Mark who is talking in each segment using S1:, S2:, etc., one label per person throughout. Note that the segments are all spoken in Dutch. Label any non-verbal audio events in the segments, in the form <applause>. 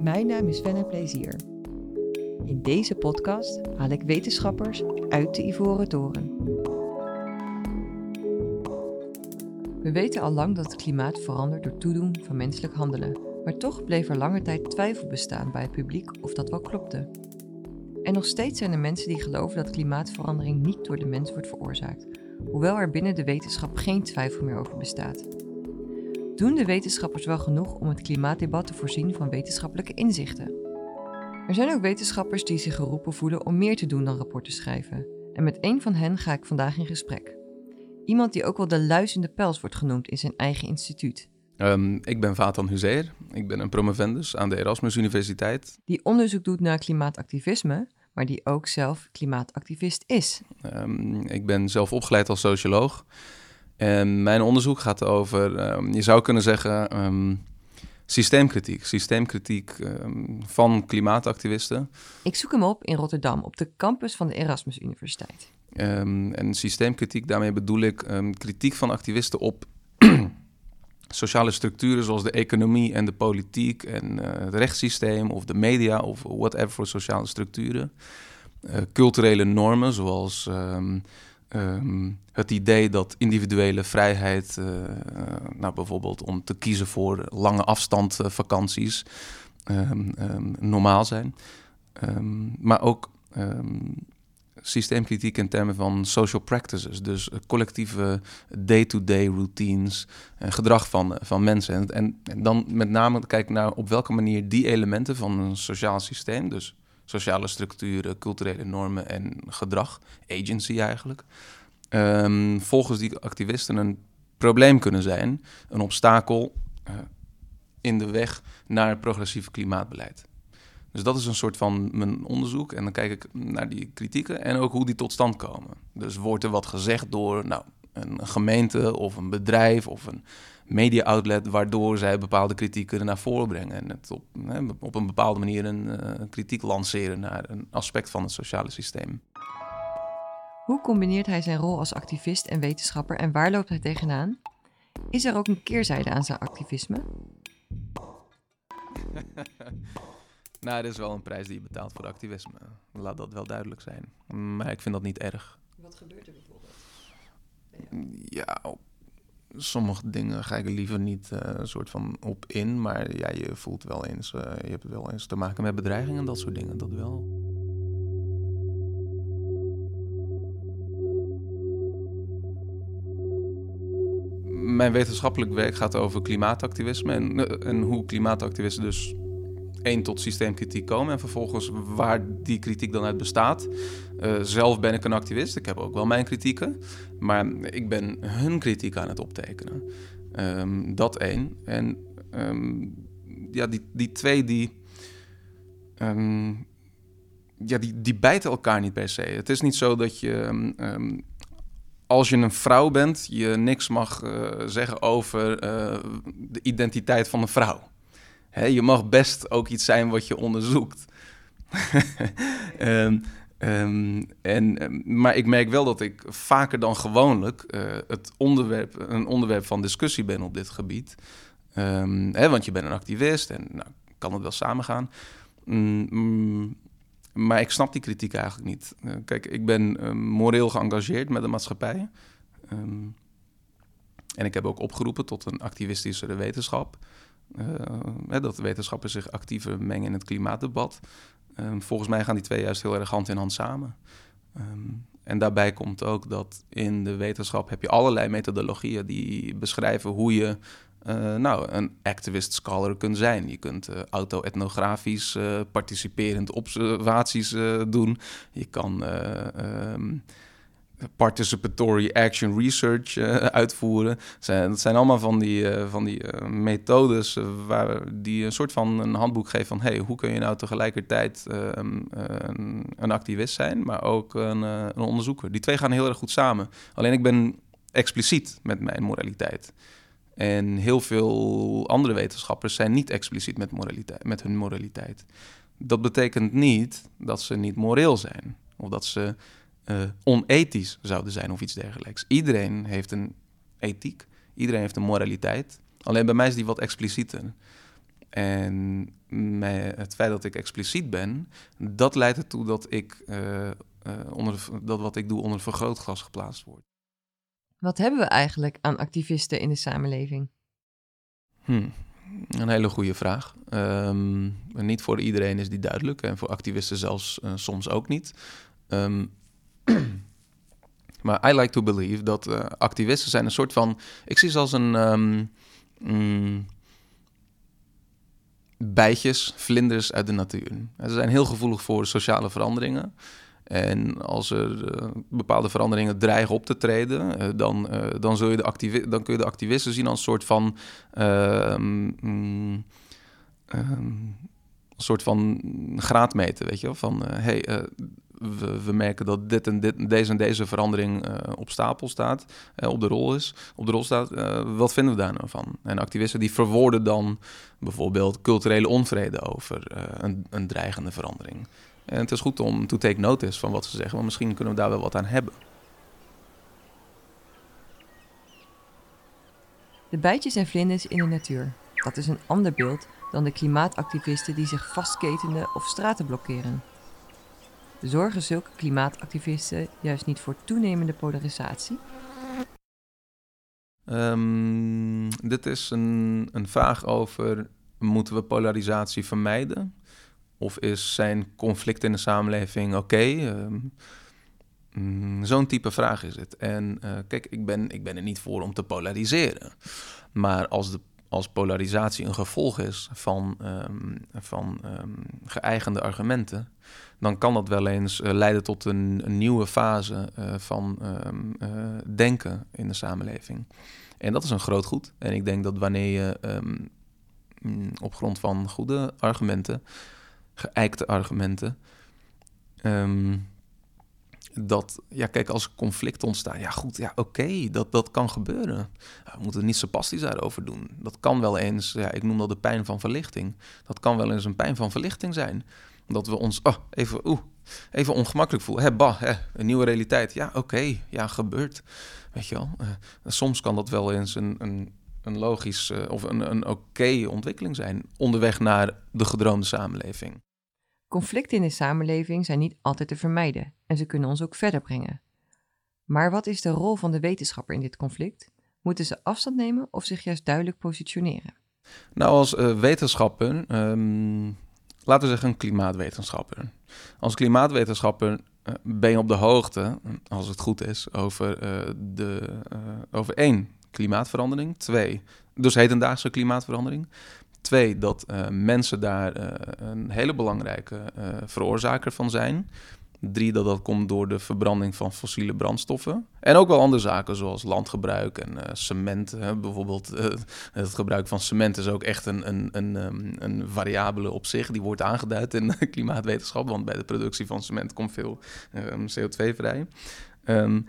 S1: Mijn naam is Fenne Plezier. In deze podcast haal ik wetenschappers uit de Ivoren Toren. We weten al lang dat het klimaat verandert door toedoen van menselijk handelen, maar toch bleef er lange tijd twijfel bestaan bij het publiek of dat wel klopte. En nog steeds zijn er mensen die geloven dat klimaatverandering niet door de mens wordt veroorzaakt, hoewel er binnen de wetenschap geen twijfel meer over bestaat. Doen de wetenschappers wel genoeg om het klimaatdebat te voorzien van wetenschappelijke inzichten? Er zijn ook wetenschappers die zich geroepen voelen om meer te doen dan rapporten schrijven. En met een van hen ga ik vandaag in gesprek. Iemand die ook wel de luizende pels wordt genoemd in zijn eigen instituut.
S2: Um, ik ben Vatan Huzeer. Ik ben een promovendus aan de Erasmus Universiteit.
S1: Die onderzoek doet naar klimaatactivisme, maar die ook zelf klimaatactivist is.
S2: Um, ik ben zelf opgeleid als socioloog. En mijn onderzoek gaat over, um, je zou kunnen zeggen, um, systeemkritiek. Systeemkritiek um, van klimaatactivisten.
S1: Ik zoek hem op in Rotterdam, op de campus van de Erasmus Universiteit.
S2: en systeemkritiek, daarmee bedoel ik kritiek van activisten op <clears throat> sociale structuren zoals de economie en de politiek en uh, het rechtssysteem of de media of whatever voor sociale structuren. Uh, culturele normen zoals um, um, het idee dat individuele vrijheid, uh, nou bijvoorbeeld om te kiezen voor lange afstand vakanties, um, normaal zijn. maar ook systeemkritiek in termen van social practices. Dus collectieve day-to-day routines gedrag van, van mensen. En, en, en, dan met name kijken naar op welke manier die elementen van een sociaal systeem, dus sociale structuren, culturele normen en gedrag, agency eigenlijk, um, volgens die activisten een probleem kunnen zijn, een obstakel uh, in de weg naar progressief klimaatbeleid. Dus dat is een soort van mijn onderzoek. En dan kijk ik naar die kritieken en ook hoe die tot stand komen. Dus wordt er wat gezegd door nou, een gemeente of een bedrijf of een media-outlet... waardoor zij bepaalde kritieken naar voren brengen... en het op, hè, op een bepaalde manier een uh, kritiek lanceren naar een aspect van het sociale systeem.
S1: Hoe combineert hij zijn rol als activist en wetenschapper en waar loopt hij tegenaan? Is er ook een keerzijde aan zijn activisme? <laughs>
S2: Nou, er is wel een prijs die je betaalt voor activisme. Laat dat wel duidelijk zijn. Maar ik vind dat niet erg.
S1: Wat gebeurt er bijvoorbeeld?
S2: Ja, op sommige dingen ga ik er liever niet een soort van op in. Maar ja, je voelt wel eens, uh, je hebt wel eens te maken met bedreigingen en dat soort dingen. Dat wel. Mijn wetenschappelijk werk gaat over klimaatactivisme en, eh, en hoe klimaatactivisten dus één tot systeemkritiek komen en vervolgens waar die kritiek dan uit bestaat. Uh, zelf ben ik een activist, ik heb ook wel mijn kritieken, maar ik ben hun kritiek aan het optekenen. Um, dat één. En um, ja, die, die twee die, um, ja, die, die bijten elkaar niet per se. Het is niet zo dat je als je een vrouw bent, je niks mag uh, zeggen over uh, de identiteit van een vrouw je mag best ook iets zijn wat je onderzoekt. um, <laughs> um, en, ehm, maar ik merk wel dat ik vaker dan gewoonlijk uh, het onderwerp, een onderwerp van discussie ben op dit gebied. Hè, want je bent een activist en nou, kan het wel samengaan. Mm, maar ik snap die kritiek eigenlijk niet. Uh, kijk, ik ben moreel geëngageerd met de maatschappij. en ik heb ook opgeroepen tot een activistische wetenschap. Uh, dat wetenschappers zich actiever mengen in het klimaatdebat. Um, volgens mij gaan die twee juist heel erg hand in hand samen. Um, en daarbij komt ook dat in de wetenschap heb je allerlei methodologieën die beschrijven hoe je uh, nou, een activist scholar kunt zijn. Je kunt uh, auto-etnografisch uh, participerend observaties doen. Je kan um, participatory action research uh, <laughs> uitvoeren. Zijn, dat zijn allemaal van die, uh, van die uh, methodes waar die een soort van een handboek geven van hey, hoe kun je nou tegelijkertijd een, een, activist zijn, maar ook een, een, onderzoeker. Die twee gaan heel erg goed samen. Alleen ik ben expliciet met mijn moraliteit. En heel veel andere wetenschappers zijn niet expliciet met, moraliteit, met hun moraliteit. Dat betekent niet dat ze niet moreel zijn. Of dat ze uh, onethisch zouden zijn of iets dergelijks. Iedereen heeft een ethiek, iedereen heeft een moraliteit. Alleen bij mij is die wat explicieter. En het feit dat ik expliciet ben, dat leidt ertoe dat ik uh, onder dat wat ik doe onder vergrootglas geplaatst wordt.
S1: Wat hebben we eigenlijk aan activisten in de samenleving?
S2: Hm, een hele goede vraag. Um, niet voor iedereen is die duidelijk en voor activisten zelfs uh, soms ook niet. Um, <clears throat> maar I like to believe dat uh, activisten zijn een soort van. Ik zie ze als een. Um, mm, bijtjes, vlinders uit de natuur. Ze zijn heel gevoelig voor sociale veranderingen. En als er uh, bepaalde veranderingen dreigen op te treden, uh, dan, dan, zul je de dan kun je de activisten zien als een soort van. Mm, um, een soort van graadmeten, weet je wel? Van, hey, we, merken dat dit en dit, deze en deze verandering op stapel staat, op de rol is, op de rol staat. wat vinden we daar nou van? En activisten die verwoorden dan bijvoorbeeld culturele onvrede over een, een dreigende verandering. En het is goed om to take notice van wat ze zeggen, want misschien kunnen we daar wel wat aan hebben.
S1: De bijtjes en vlinders in de natuur. Dat is een ander beeld dan de klimaatactivisten die zich vastketenen of straten blokkeren. Zorgen zulke klimaatactivisten juist niet voor toenemende polarisatie?
S2: Um, dit is een, een vraag over moeten we polarisatie vermijden? Of is zijn conflict in de samenleving oké? Ehm, mm, zo'n type vraag is het. En uh, kijk, ik ben, ik ben er niet voor om te polariseren. Maar als, de, als polarisatie een gevolg is van, um, van um, geëigende argumenten, dan kan dat wel eens uh, leiden tot een, een nieuwe fase uh, van denken in de samenleving. En dat is een groot goed. En ik denk dat wanneer je mm, op grond van goede argumenten geëikte argumenten. Dat, ja, kijk, als conflict ontstaat, ja goed, ja oké, dat, dat kan gebeuren. We moeten niet sarcastisch daarover doen. Dat kan wel eens, ja, ik noem dat de pijn van verlichting. Dat kan wel eens een pijn van verlichting zijn. Dat we ons oh, even, oeh, even ongemakkelijk voelen. Hè, bah, hè, een nieuwe realiteit. Ja, oké, ja, gebeurt. Weet je wel, uh, soms kan dat wel eens een, een, een logisch uh, of een, een oké ontwikkeling zijn. Onderweg naar de gedroomde samenleving.
S1: Conflicten in de samenleving zijn niet altijd te vermijden en ze kunnen ons ook verder brengen. Maar wat is de rol van de wetenschapper in dit conflict? Moeten ze afstand nemen of zich juist duidelijk positioneren?
S2: Nou, als uh, wetenschapper, um, laten we zeggen een klimaatwetenschapper. Als klimaatwetenschapper uh, ben je op de hoogte, als het goed is, over, uh, de, over één, klimaatverandering. Twee, dus hedendaagse klimaatverandering. Twee, dat mensen daar een hele belangrijke veroorzaker van zijn. Drie, dat dat komt door de verbranding van fossiele brandstoffen. En ook wel andere zaken, zoals landgebruik en cement. bijvoorbeeld het gebruik van cement is ook echt een, een, een, um, een variabele op zich. Die wordt aangeduid in de klimaatwetenschap, want bij de productie van cement komt veel um, CO2 vrij. Um,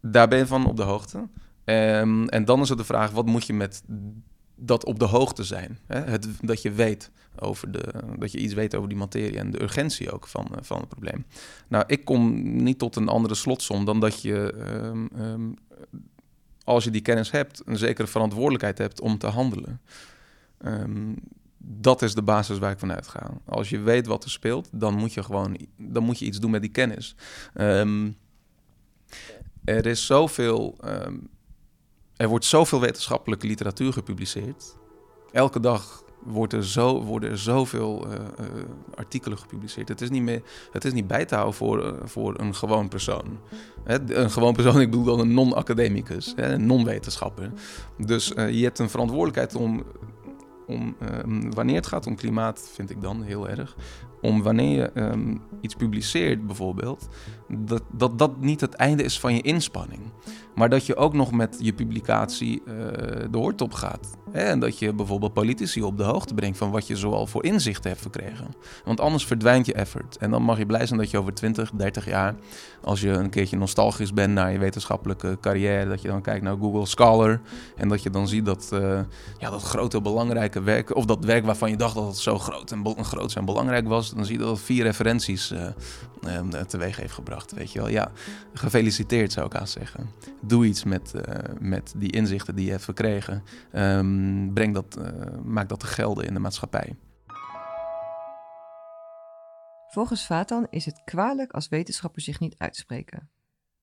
S2: daar ben je van op de hoogte. en dan is het de vraag, wat moet je met dat op de hoogte zijn. Hè? Het, dat je weet over de, dat je iets weet over die materie en de urgentie ook van, uh, van het probleem. Nou, ik kom niet tot een andere slotsom dan dat je, um, um, als je die kennis hebt, een zekere verantwoordelijkheid hebt om te handelen. Um, dat is de basis waar ik vanuit ga. Als je weet wat er speelt, dan moet je gewoon dan moet je iets doen met die kennis. er is zoveel er wordt zoveel wetenschappelijke literatuur gepubliceerd. Elke dag wordt er zo, worden er zoveel uh, uh, artikelen gepubliceerd. Het is niet, meer, het is niet bij te houden voor, uh, voor een gewoon persoon. Hè, een gewoon persoon, ik bedoel dan een non-academicus, een non-wetenschapper. Dus je hebt een verantwoordelijkheid om, om wanneer het gaat om klimaat, vind ik dan heel erg, om wanneer je um, iets publiceert bijvoorbeeld, dat, dat dat niet het einde is van je inspanning. Maar dat je ook nog met je publicatie uh, de hoort op gaat. En dat je bijvoorbeeld politici op de hoogte brengt van wat je zoal voor inzichten hebt verkregen. Want anders verdwijnt je effort. En dan mag je blij zijn dat je over 20, 30 jaar, als je een keertje nostalgisch bent naar je wetenschappelijke carrière, dat je dan kijkt naar Google Scholar. En dat je dan ziet dat uh, ja, dat grote belangrijke of dat werk waarvan je dacht dat het zo groot en, groot en belangrijk was, dan zie je dat het vier referenties uh, teweeg heeft gebracht. Weet je wel, ja, gefeliciteerd zou ik haast zeggen. Doe iets met, met die inzichten die je hebt verkregen. Um, breng dat, maak dat te gelden in de maatschappij.
S1: Volgens Vatan is het kwalijk als wetenschappers zich niet uitspreken.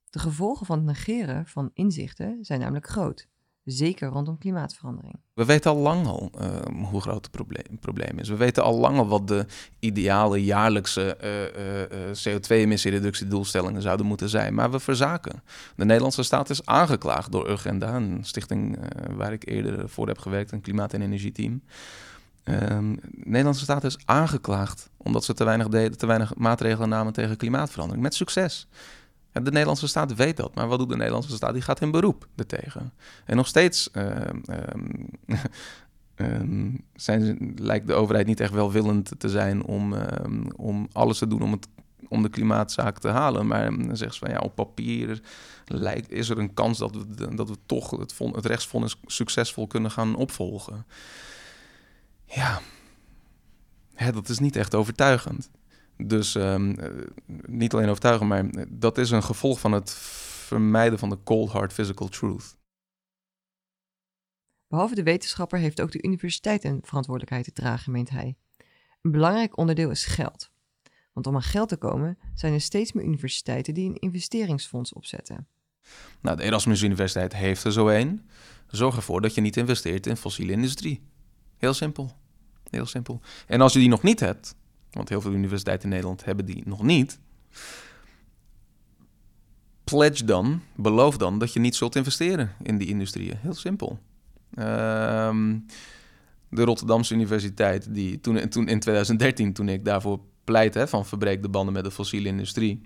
S1: De gevolgen van het negeren van inzichten zijn namelijk groot, zeker rondom klimaatverandering.
S2: We weten al lang al ehm, hoe groot het probleem, probleem, is. We weten al lang al wat de ideale jaarlijkse uh, uh, CO2-emissiereductiedoelstellingen zouden moeten zijn. Maar we verzaken. De Nederlandse staat is aangeklaagd door Urgenda, een stichting waar ik eerder voor heb gewerkt, een klimaat- en energieteam. Um, de Nederlandse staat is aangeklaagd omdat ze te weinig, te weinig maatregelen namen tegen klimaatverandering. Met succes. De Nederlandse staat weet dat, maar wat doet de Nederlandse staat? Die gaat in beroep ertegen. En nog steeds um, um, <laughs> zijn, lijkt de overheid niet echt welwillend te zijn om, om alles te doen om, het, om de klimaatzaak te halen. Maar dan zegt ze van ja, op papier lijkt, is er een kans dat we, dat we toch het, het succesvol kunnen gaan opvolgen. Ja, dat is niet echt overtuigend. Dus um, niet alleen overtuigend, maar dat is een gevolg van het vermijden van de cold hard physical truth.
S1: Behalve de wetenschapper heeft ook de universiteit een verantwoordelijkheid te dragen, meent hij. Een belangrijk onderdeel is geld. Want om aan geld te komen zijn er steeds meer universiteiten die een investeringsfonds opzetten.
S2: Nou, de Erasmus Universiteit heeft er zo een. Zorg ervoor dat je niet investeert in fossiele industrie. Heel simpel. Heel simpel. En als je die nog niet hebt, want heel veel universiteiten in Nederland hebben die nog niet. Pledge dan, beloof dan dat je niet zult investeren in die industrieën. Heel simpel. Ehm, de Rotterdamse Universiteit, die toen, toen in 2013, toen ik daarvoor pleit hè, van verbreek de banden met de fossiele industrie.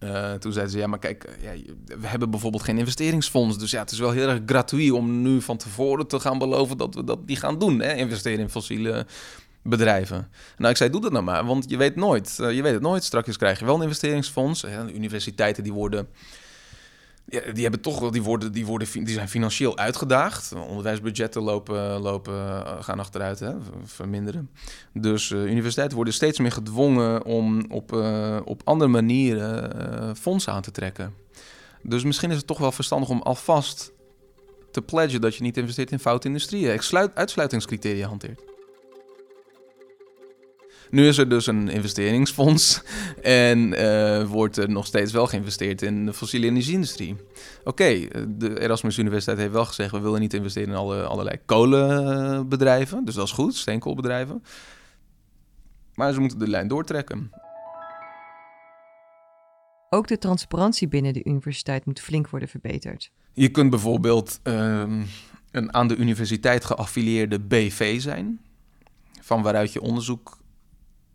S2: Uh, toen zeiden ze, ja, maar kijk, eh, ja, we hebben bijvoorbeeld geen investeringsfonds. Dus ja, het is wel heel erg gratuit om nu van tevoren te gaan beloven dat we dat die gaan doen. Hè? Investeren in fossiele bedrijven. Nou, ik zei, doe dat nou maar, want je weet nooit. Uh, je weet het nooit. Straks krijg je wel een investeringsfonds. Universiteiten die worden ja, die hebben toch die worden, die worden, die zijn financieel uitgedaagd. Onderwijsbudgetten lopen, lopen eh, gaan achteruit, hè, verminderen. Dus uh, universiteiten worden steeds meer gedwongen om op, op andere manieren fondsen aan te trekken. Dus misschien is het toch wel verstandig om alvast te pledgen dat je niet investeert in foute industrieën. uitsluitingscriteria hanteert. Nu is er dus een investeringsfonds <laughs> en uh, wordt er nog steeds wel geïnvesteerd in de fossiele energie-industrie. Oké, de Erasmus Universiteit heeft wel gezegd... we willen niet investeren in alle, allerlei kolenbedrijven. Dus dat is goed, steenkoolbedrijven. Maar ze moeten de lijn doortrekken.
S1: Ook de transparantie binnen de universiteit moet flink worden verbeterd.
S2: Je kunt bijvoorbeeld uh, een aan de universiteit geaffilieerde BV zijn... van waaruit je onderzoek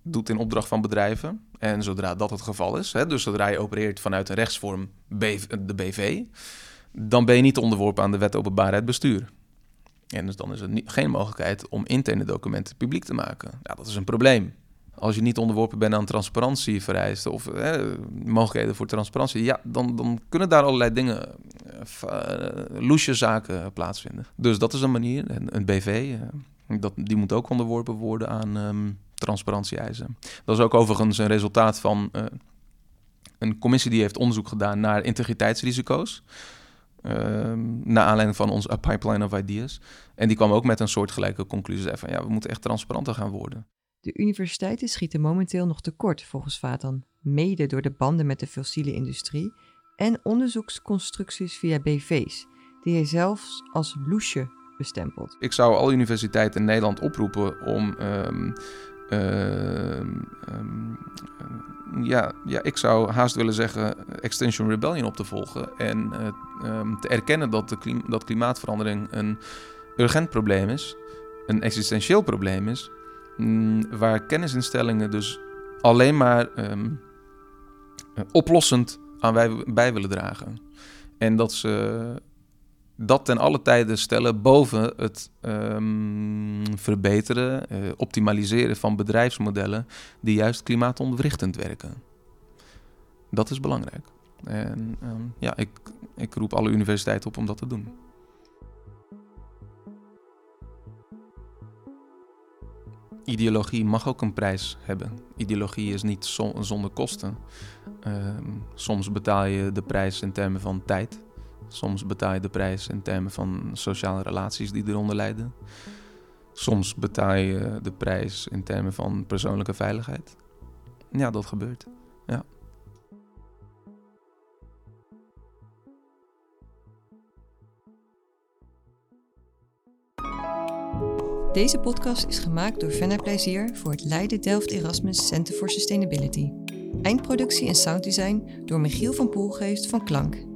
S2: doet in opdracht van bedrijven. En zodra dat het geval is, hè, dus zodra je opereert vanuit een rechtsvorm de BV, dan ben je niet onderworpen aan de wet openbaarheid bestuur. En dus dan is er geen mogelijkheid om interne documenten publiek te maken. Ja, dat is een probleem. Als je niet onderworpen bent aan transparantievereisten of hè, mogelijkheden voor transparantie, ja, dan, dan kunnen daar allerlei dingen, uh, loesje zaken plaatsvinden. Dus dat is een manier. En een BV, uh, dat, die moet ook onderworpen worden aan um, transparantie-eisen. Dat is ook overigens een resultaat van uh, een commissie die heeft onderzoek gedaan naar integriteitsrisico's. Uh, naar aanleiding van ons A Pipeline of Ideas. En die kwam ook met een soortgelijke conclusie van ja, we moeten echt transparanter gaan worden.
S1: De universiteiten schieten momenteel nog tekort, volgens Vatan, mede door de banden met de fossiele industrie en onderzoeksconstructies via BV's, die hij zelfs als loesje bestempelt.
S2: Ik zou alle universiteiten in Nederland oproepen om um, Ehm, ehm, ja, ja, ik zou haast willen zeggen Extinction Rebellion op te volgen. En um, te erkennen dat, de dat klimaatverandering een urgent probleem is. Een existentieel probleem is. Mm, waar kennisinstellingen dus alleen maar oplossend aan wij, bij willen dragen. En dat ze dat ten alle tijde stellen boven het um, verbeteren, uh, optimaliseren van bedrijfsmodellen die juist klimaatontwrichtend werken. Dat is belangrijk. En um, ja, ik, ik roep alle universiteiten op om dat te doen. ideologie mag ook een prijs hebben. Ideologie is niet zonder kosten. Ehm, soms betaal je de prijs in termen van tijd. Soms betaal je de prijs in termen van sociale relaties die eronder lijden. Soms betaal je de prijs in termen van persoonlijke veiligheid. Ja, dat gebeurt. Ja.
S1: Deze podcast is gemaakt door Venna Plezier voor het Leiden Delft Erasmus Center for Sustainability. Eindproductie en sounddesign door Michiel van Poelgeest van Klank.